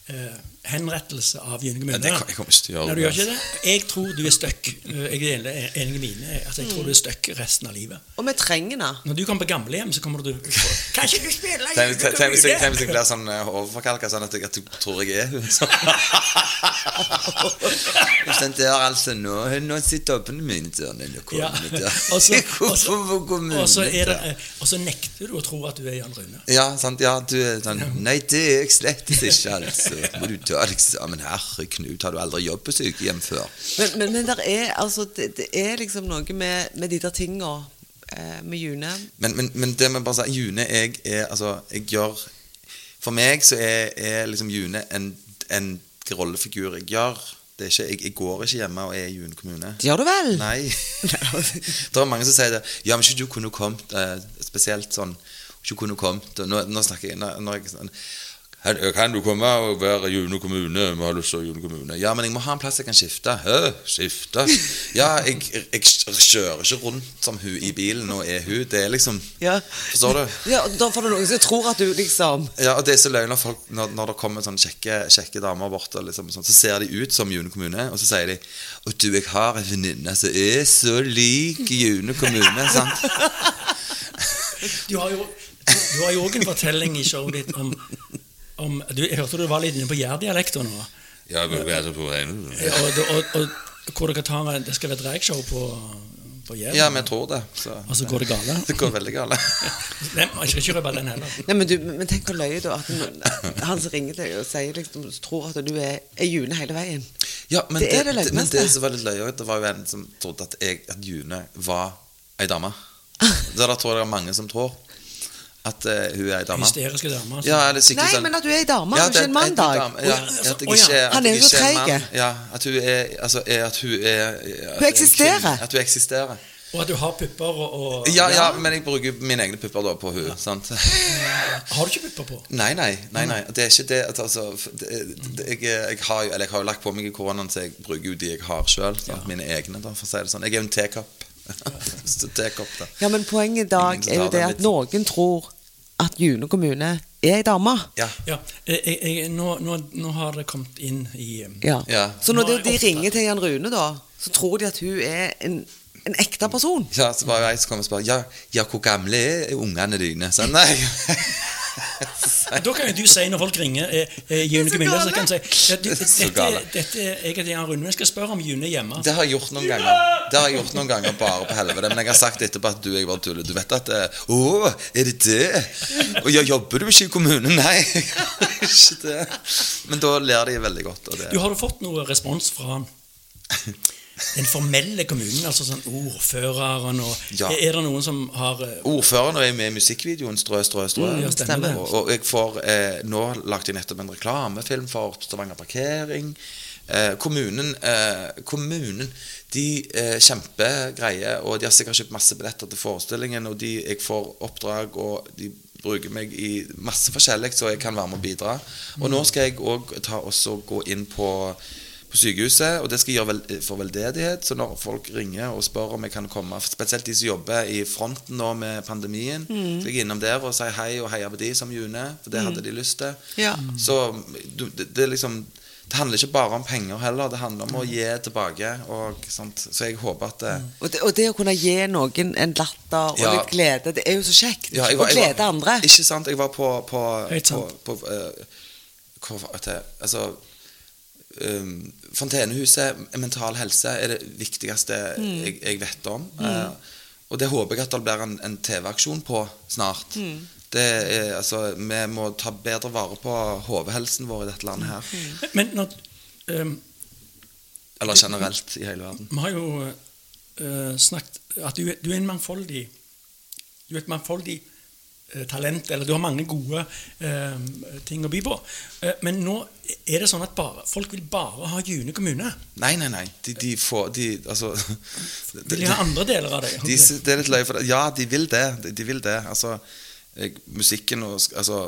eh, henrettelse av June kommune Ja, jeg kommer ikke til å gjøre Nei, du gjør ikke det? Jeg tror du er stuck. Eh, Jeg er enig med mine. Altså, jeg tror du er stuck resten av livet. Og vi trenger henne. Når du kommer på gamlehjem, så kommer du Kan ikke du spille Tenk hvis jeg, blir sånn eh, overforkalka, sånn at jeg, tror jeg er hun. Sånn. Det er altså nå Nå sitter oppene mine det, og så nekter du å tro at du er Jan Rune. Ja, sant, ja, du er sånn Nei, det er jeg slett ikke, altså. Må du ta deg sammen Herre Knut, har du aldri jobbet på sykehjem før? Men, men, men er, altså, det, det er liksom noe med, med de der tinga eh, med June. Men, men, men det med bare si June, jeg er Altså, jeg gjør For meg så er, er liksom June en, en rollefigur jeg gjør. Det ikke, jeg, jeg går ikke hjemme og er i June kommune. Gjør du vel? Nei. det er mange som sier det. Ja, men ikke du kunne kommet eh, Spesielt sånn Ikke kunne kommet nå, nå snakker jeg når, når jeg sånn «Kan- kan du komme og være i June kommune? Vi har lyst til å June kommune. Ja, men jeg må ha en plass jeg kan skifte. Hø, Skifte? Ja, jeg, jeg, kjører ikke rundt som hun i bilen og er hun. Det er liksom Ja. Forstår du? Ja, og Da får du noen som tror at du liksom Ja, og det er så løgn når, folk, når, når det kommer sånne kjekke, kjekke damer bort, og liksom, sånn, så ser de ut som June kommune, og så sier de Og du, jeg har en venninne som er så lik June kommune. sant? Du har jo Du har jo òg en fortelling i showet ditt om, om du, Jeg hørte du var litt inne på jærdialekta nå. Ja, men vi er så på henne. Ja, Og, og, og hvor dere tar Det skal være dragshow på, på Jæren. Ja, men jeg tror det. Så. Og så går det gale. Det går veldig gale. Nei, jeg skal ikke røpe den heller. Nei, men, du, men tenk hvor løye da at han som ringer deg og sier liksom tror at du er, er June hele veien. Ja, men Det det, er det det, men det som var litt løye, det var jo en som trodde at, jeg, at June var ei dame. Det der tror jeg det er mange som tror. At uh, hun er ei dame. Hysteriske dame. altså. Ja, Nei, sånn men at hun er ei dame, Ja, ikke en mann, da. Ja, Å, ja, at jeg ikke at Han er jo så treig. Ja, at hun er Altså, er at hun er at Hun eksisterer. At hun eksisterer. Og at du har pupper og, og Ja, ja, men jeg bruker mine egne pupper da på hun sant? Har du ikke pupper på? Nei, nei, nei, nei. Det er ikke det at, altså, det, det, jeg, jeg, har jo, eller jeg har jo lagt på meg i koronaen, så jeg bruker jo de jeg har sjøl. Mine egne, da, for å si det sånn. Jeg er jo en tekopp. Så tekopp, da. Ja, men poenget i dag er jo det at noen tror at June kommune er ei dame. Ja. Ja, jeg, jeg, jeg- nå, nå, nå har det kommet inn i um, Ja. Ja. Så når Nå de, de ringer til Jan Rune, da, så tror de at hun er en, en ekte person. Ja, så var det ei som kom og spør ja, ja, hvor gamle er ungene dine. Så nei. Da kan jo du si når folk ringer eh, eh, June så så kan du si ja, du, dette, dette er heter Jan Rune, jeg skal spørre om June er hjemme. Det har jeg gjort noen ganger. Det har jeg gjort noen ganger bare på helvete. Men jeg har sagt etterpå at du jeg bare tuller. Du vet at eh, Å, er det det? Og ja, jobber du ikke i kommunen? Nei, jeg gjør ikke det. Men da ler de veldig godt. Og det. Du, Har du fått noe respons fra den formelle kommunen, altså sånn ordføreren og Ja. er, det noen som har eh, Ordføreren er med i musikkvideoen Strø, strø, strø. Mm, ja, stemmer. Og, og jeg får eh, Nå lagde jeg nettopp en reklamefilm for Stavanger Parkering. Eh, kommunen, eh, kommunen De eh, kjempegreie, og de har sikkert kjøpt masse billetter til forestillingen. Og de, jeg får oppdrag, og de bruker meg i masse forskjellig, så jeg kan være med og bidra. Og nå skal jeg òg gå inn på på sykehuset, og det skal jeg gjøre vel, for veldedighet. Så når folk ringer og spør om jeg kan komme, spesielt de som jobber i fronten nå med pandemien, så jeg er innom der og si hei og heie på de som June, for det hadde de lyst til. Ja. Så du, det, det er liksom det handler ikke bare om penger heller, det handler om å gi tilbake. Og sånt. Så jeg håper at det, Og det, og det å kunne gi noen en latter og Ja. litt glede, det er jo så kjekt. Ja, var, Å glede var- andre. Ikke sant? Jeg var på på, på, på uh, hvor, var det? Altså um, Fontenehuset, mental helse, er det viktigste jeg, jeg vet om. Uh, og det håper jeg at det blir en, en TV-aksjon på snart. Det er, altså, vi må ta bedre vare på hodehelsen vår i dette landet her. Men når, um, Eller generelt i hele verden. vi har jo uh, snakket at du, du er en mangfoldig Du er et mangfoldig talent, eller du har mange gode eh, ting å by på. Eh, men nå er det sånn at bare, folk vil bare ha June kommune. Nei, nei, nei. De, de får de, Altså Vil de ha andre deler av det? De, det er litt løye for det. Ja, de vil det. De, de vil det. Altså, jeg, musikken og Altså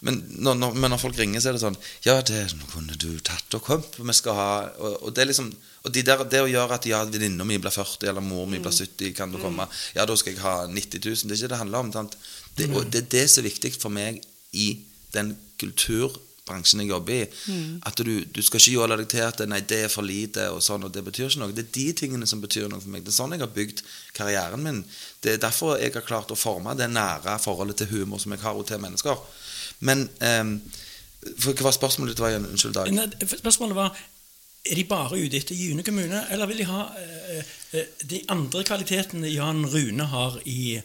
men når, når, men når folk ringer, så er det sånn Ja, det kunne du tatt og kommet. Vi skal ha Og, og det er liksom og de der, det å gjøre at ja, venninna mi blir 40, eller mor mi blir 70, kan du komme? Ja, da skal jeg ha 90 000. Det er ikke det det handler om. Sant? Det, og det er det som er viktig for meg i den kulturbransjen jeg jobber i. At du, du skal ikke jåle deg til at nei, det er for lite, og sånn, og det betyr ikke noe. Det er de tingene som betyr noe for meg. Det er sånn jeg har bygd karrieren min. Det er derfor jeg har klart å forme det nære forholdet til humor som jeg har og til mennesker. Men um, for Hva var spørsmålet ditt? Unnskyld, Dag. Nei, Spørsmålet var er de bare ute etter June kommune, eller vil de ha eh, eh, de andre kvalitetene Jan Rune har i,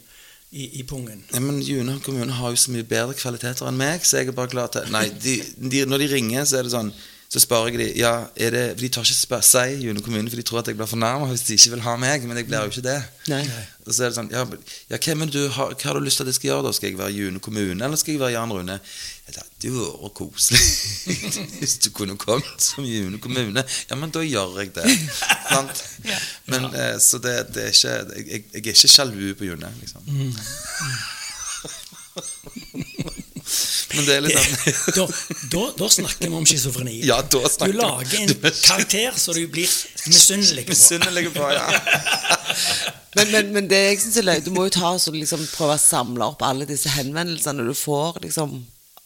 i, i pungen? Ja, men June kommune har jo så mye bedre kvaliteter enn meg, så jeg er bare glad til Nei, de, de, når de ringer, så er det sånn Så spør jeg de Ja, er det For de tør ikke spør, si June kommune, for de tror at jeg blir fornærma hvis de ikke vil ha meg, men jeg blir jo ikke det. Nei. Og så er det sånn Ja, ja hva, men du, har, hva har du lyst til at jeg skal gjøre, da? Skal jeg være June kommune, eller skal jeg være Jan Rune? Ja, det hadde vært koselig hvis du kunne kommet som June kommune. Ja, men da gjør jeg det. Sant? Men eh, så det, det er ikke jeg, jeg, jeg er ikke sjalu på June, liksom. Men det er litt sånn Da, da, da snakker vi om schizofreni. Ja, da snakker Du lager en er- karakter så du blir misunnelig på. Misunnelig på, ja. Men, men, men det jeg synes er løy, du må jo ta og så liksom prøve å samle opp alle disse henvendelsene du får liksom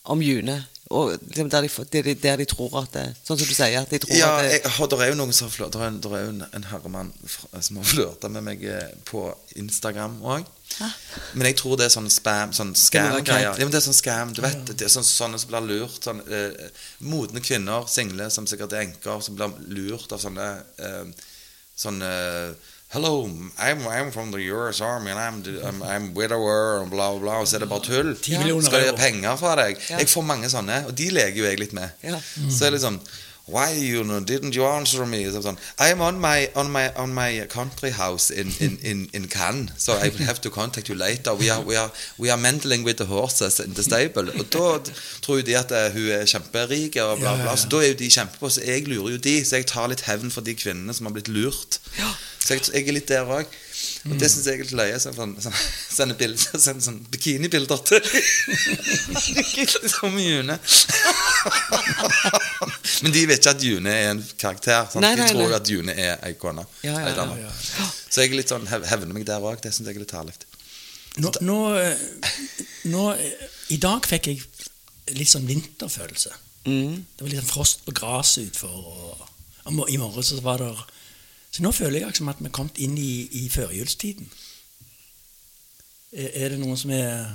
om June. Og liksom der, de, der, de, der de tror at det Sånn som du sier, at de tror Ja, at det, jeg, og der er jo noen som har Der er, er jo en, en herremann som har flørta med meg eh, på Instagram òg. Men jeg tror det er sånn spam, sånn Det scam-greier. Ja, men det er sånn scam, du vet. Det er sånn, sånne som blir lurt. Sånn, eh, modne kvinner, single, som sikkert er enker, som blir lurt av sånne eh, Sånne Hello, I'm, I'm from the US Army, and I'm, I'm, I'm widower, og bla, bla. Og så er det bare tull. Ja. Skal de ha penger fra deg? Ja. Jeg får mange sånne, og de leker jo jeg litt med. Ja. Så er det sånn Why you know, didn't you answer me? Så sånn, I'm on my on my on my country house in in in, in Cannes, so I will have to contact you later. We are we are we are mendling with the horses in the stable. Og da tror jo de at eh, hun er kjemperik og bla Ja, ja, bla. Så da er jo de kjempepå. Så jeg lurer jo de, så jeg tar litt hevn for de kvinnene som har blitt lurt. Så jeg, jeg er litt der òg. Og det syns jeg er litt løye. Så sånn, sånn, sende bilder, sende sånn bikinibilder til Som June. Men de vet ikke at June er en karakter. Sant? Nei, nei, de tror jo nei. at June er ei kone. Ja, ja, ja. Så jeg er litt sånn hevner meg der òg. Det syns jeg er litt herlig. Nå, nå, eh, nå I dag fikk jeg litt sånn vinterfølelse. Det var litt sånn frost på gresset utfor, og, og i morgen så var det Så nå føler jeg som at vi er kommet inn i, i førjulstiden. Er, er det noen som er,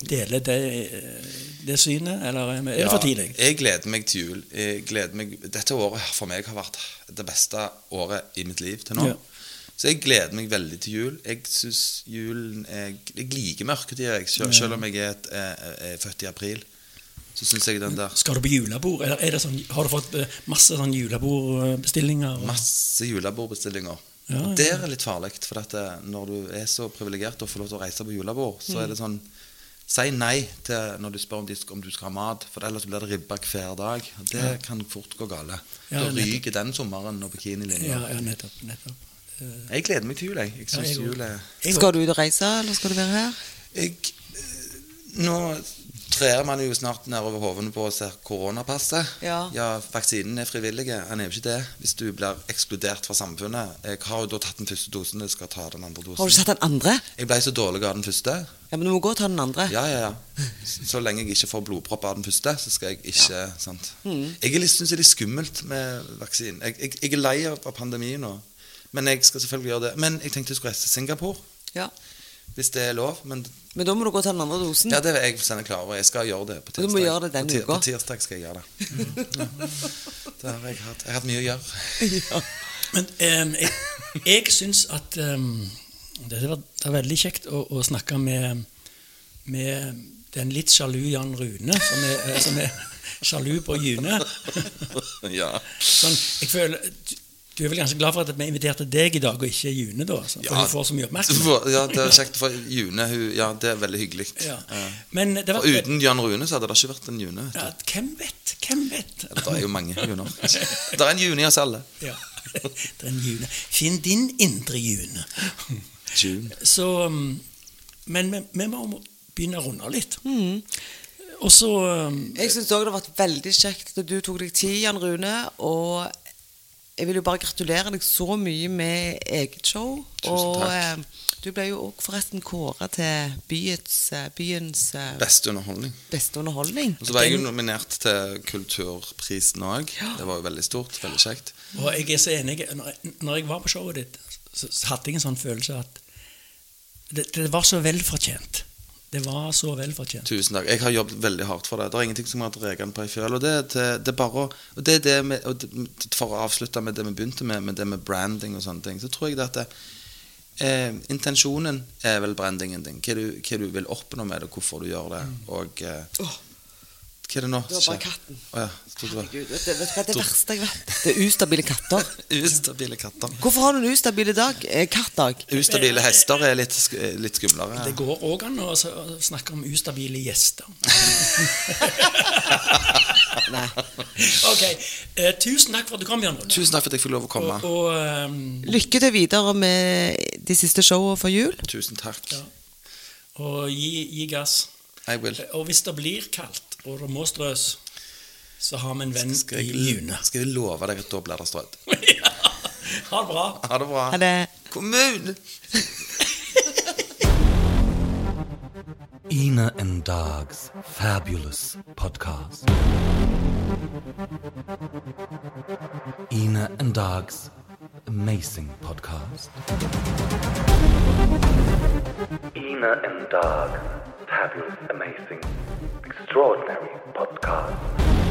deler det, det synet, eller er det for tidlig? Jeg gleder meg til jul. Jeg gleder meg, dette året for meg har vært det beste året i mitt liv til nå. Ja. Så jeg gleder meg veldig til jul. Jeg synes julen er, Jeg liker mørketida. Selv, selv om jeg er, et, er, er født i april. Så syns jeg den der Skal du på julebord? Eller er det sånn, har du fått eh, masse sånn julebordbestillinger? Masse julebordbestillinger. Ja, ja. Det er litt farlig, for at eh, når du er så privilegert og får lov til å reise på julebord, så Mm. er det sånn Si nei til når du spør om, de, om du skal ha mat, for ellers blir det ribba hver dag. Det det kan fort gå gale. Ja, da ryker den sommeren og bikinilinja. Ja, ja, nettopp. nettopp. Jeg gleder meg til jul, jeg. Jeg Ja, jeg jul er Jeg Skal du ut og reise, eller skal du være her? jeg, eh, Nå trer man jo snart nedover hodene på og ser koronapasset. Ja. Vaksinen er frivillig. Han er jo ikke det hvis du blir ekskludert fra samfunnet. Jeg har jo da tatt den første dosen, jeg skal ta den andre dosen. Har du tatt den andre? Jeg ble så dårlig av den første. Ja, men du må gå og ta den andre. Ja, ja, ja. Så lenge jeg ikke får blodpropp av den første, så skal jeg ikke sant? Jeg er litt- det er litt skummelt med vaksinen. Jeg, jeg, jeg er lei av pandemien nå. Men jeg skal selvfølgelig gjøre det. Men jeg tenkte jeg skulle reise til Singapore, Ja. Hvis det er lov. Men Men da må du gå og ta den andre dosen. ja, det er jeg fullstendig klar over. Jeg skal gjøre det på. Tirsdag. du må gjøre det den på, uka. På tirsdag skal jeg gjøre det. Mm. Det har jeg hatt. Jeg har hatt mye å gjøre. Men um, jeg, jeg syns at um, det, var, det var veldig kjekt å, å snakke med, med den litt sjalu Jan Rune, som er, eh, som er sjalu på June. ja. Sånn, jeg føler, du, er vel ganske glad for at vi inviterte deg i dag, og ikke June, da? For Ja. hun får så mye oppmerksomhet. Ja, det er kjekt for June. Hun, ja, det er veldig hyggelig. Ja. Men det var For uten Jan Rune så hadde det ikke vært en June. vet du. ja, Hvem vet? Hvem vet? Det er jo mange Juner. Det er en June i oss alle. Ja. Det er en June. Finn din indre June. June. Så um, Men vi, må begynne å runde litt. litt. Og så um, Jeg syns òg det har vært veldig kjekt at du tok deg tid, Jan Rune. Og jeg vil jo bare gratulere deg så mye med eget show. Tusen takk. eh, du ble jo òg forresten kåra til byens, eh, byens eh, Beste underholdning. beste underholdning. Og så var jeg jo nominert til Kulturprisen òg. Det var jo veldig stort. Veldig kjekt. Og jeg er så enig. Når jeg, når jeg var på showet ditt, så, så hadde jeg en sånn følelse at det, det var så velfortjent. Det var så velfortjent. Tusen takk. Jeg har jobbet veldig hardt for det. Det er ingenting som har dreget på i fjøl. Og det, det, det bare og det det med, og For å avslutte med det vi begynte med, med det med branding og sånne ting, så tror jeg det at eh, intensjonen er vel brandingen din. Hva du, hva du vil oppnå med det, hvorfor du gjør det. Og eh, Åh, hva er det nå? det var bare katten. Oh, ja. Herregud, vet du, vet du hva det verste jeg vet? Det er ustabile katter. Ustabile katter. Hvorfor har du en ustabil dag? Eh, kattdag? Ustabile hester er litt, sk- litt skumlere. Det går òg an å snakke om ustabile gjester. Nei. Ok, eh, Tusen takk for at du kom, Bjørn Rune. Tusen takk for at jeg fikk lov å komme. Og, og um, Lykke til videre med de siste showene for jul. Tusen takk. Ja. Og gi, gi gass. I will. Og hvis det blir kaldt, og det må strøs, så har vi en venn Skal i jeg, June. skal jeg love deg at da blir det strødd. ja. Ha det bra. Ha det bra. Ha det. Kommun! Ina and Dog's fabulous podcast. Ina and Dog's amazing podcast. Ina and Dog, fabulous, amazing, extraordinary podcast.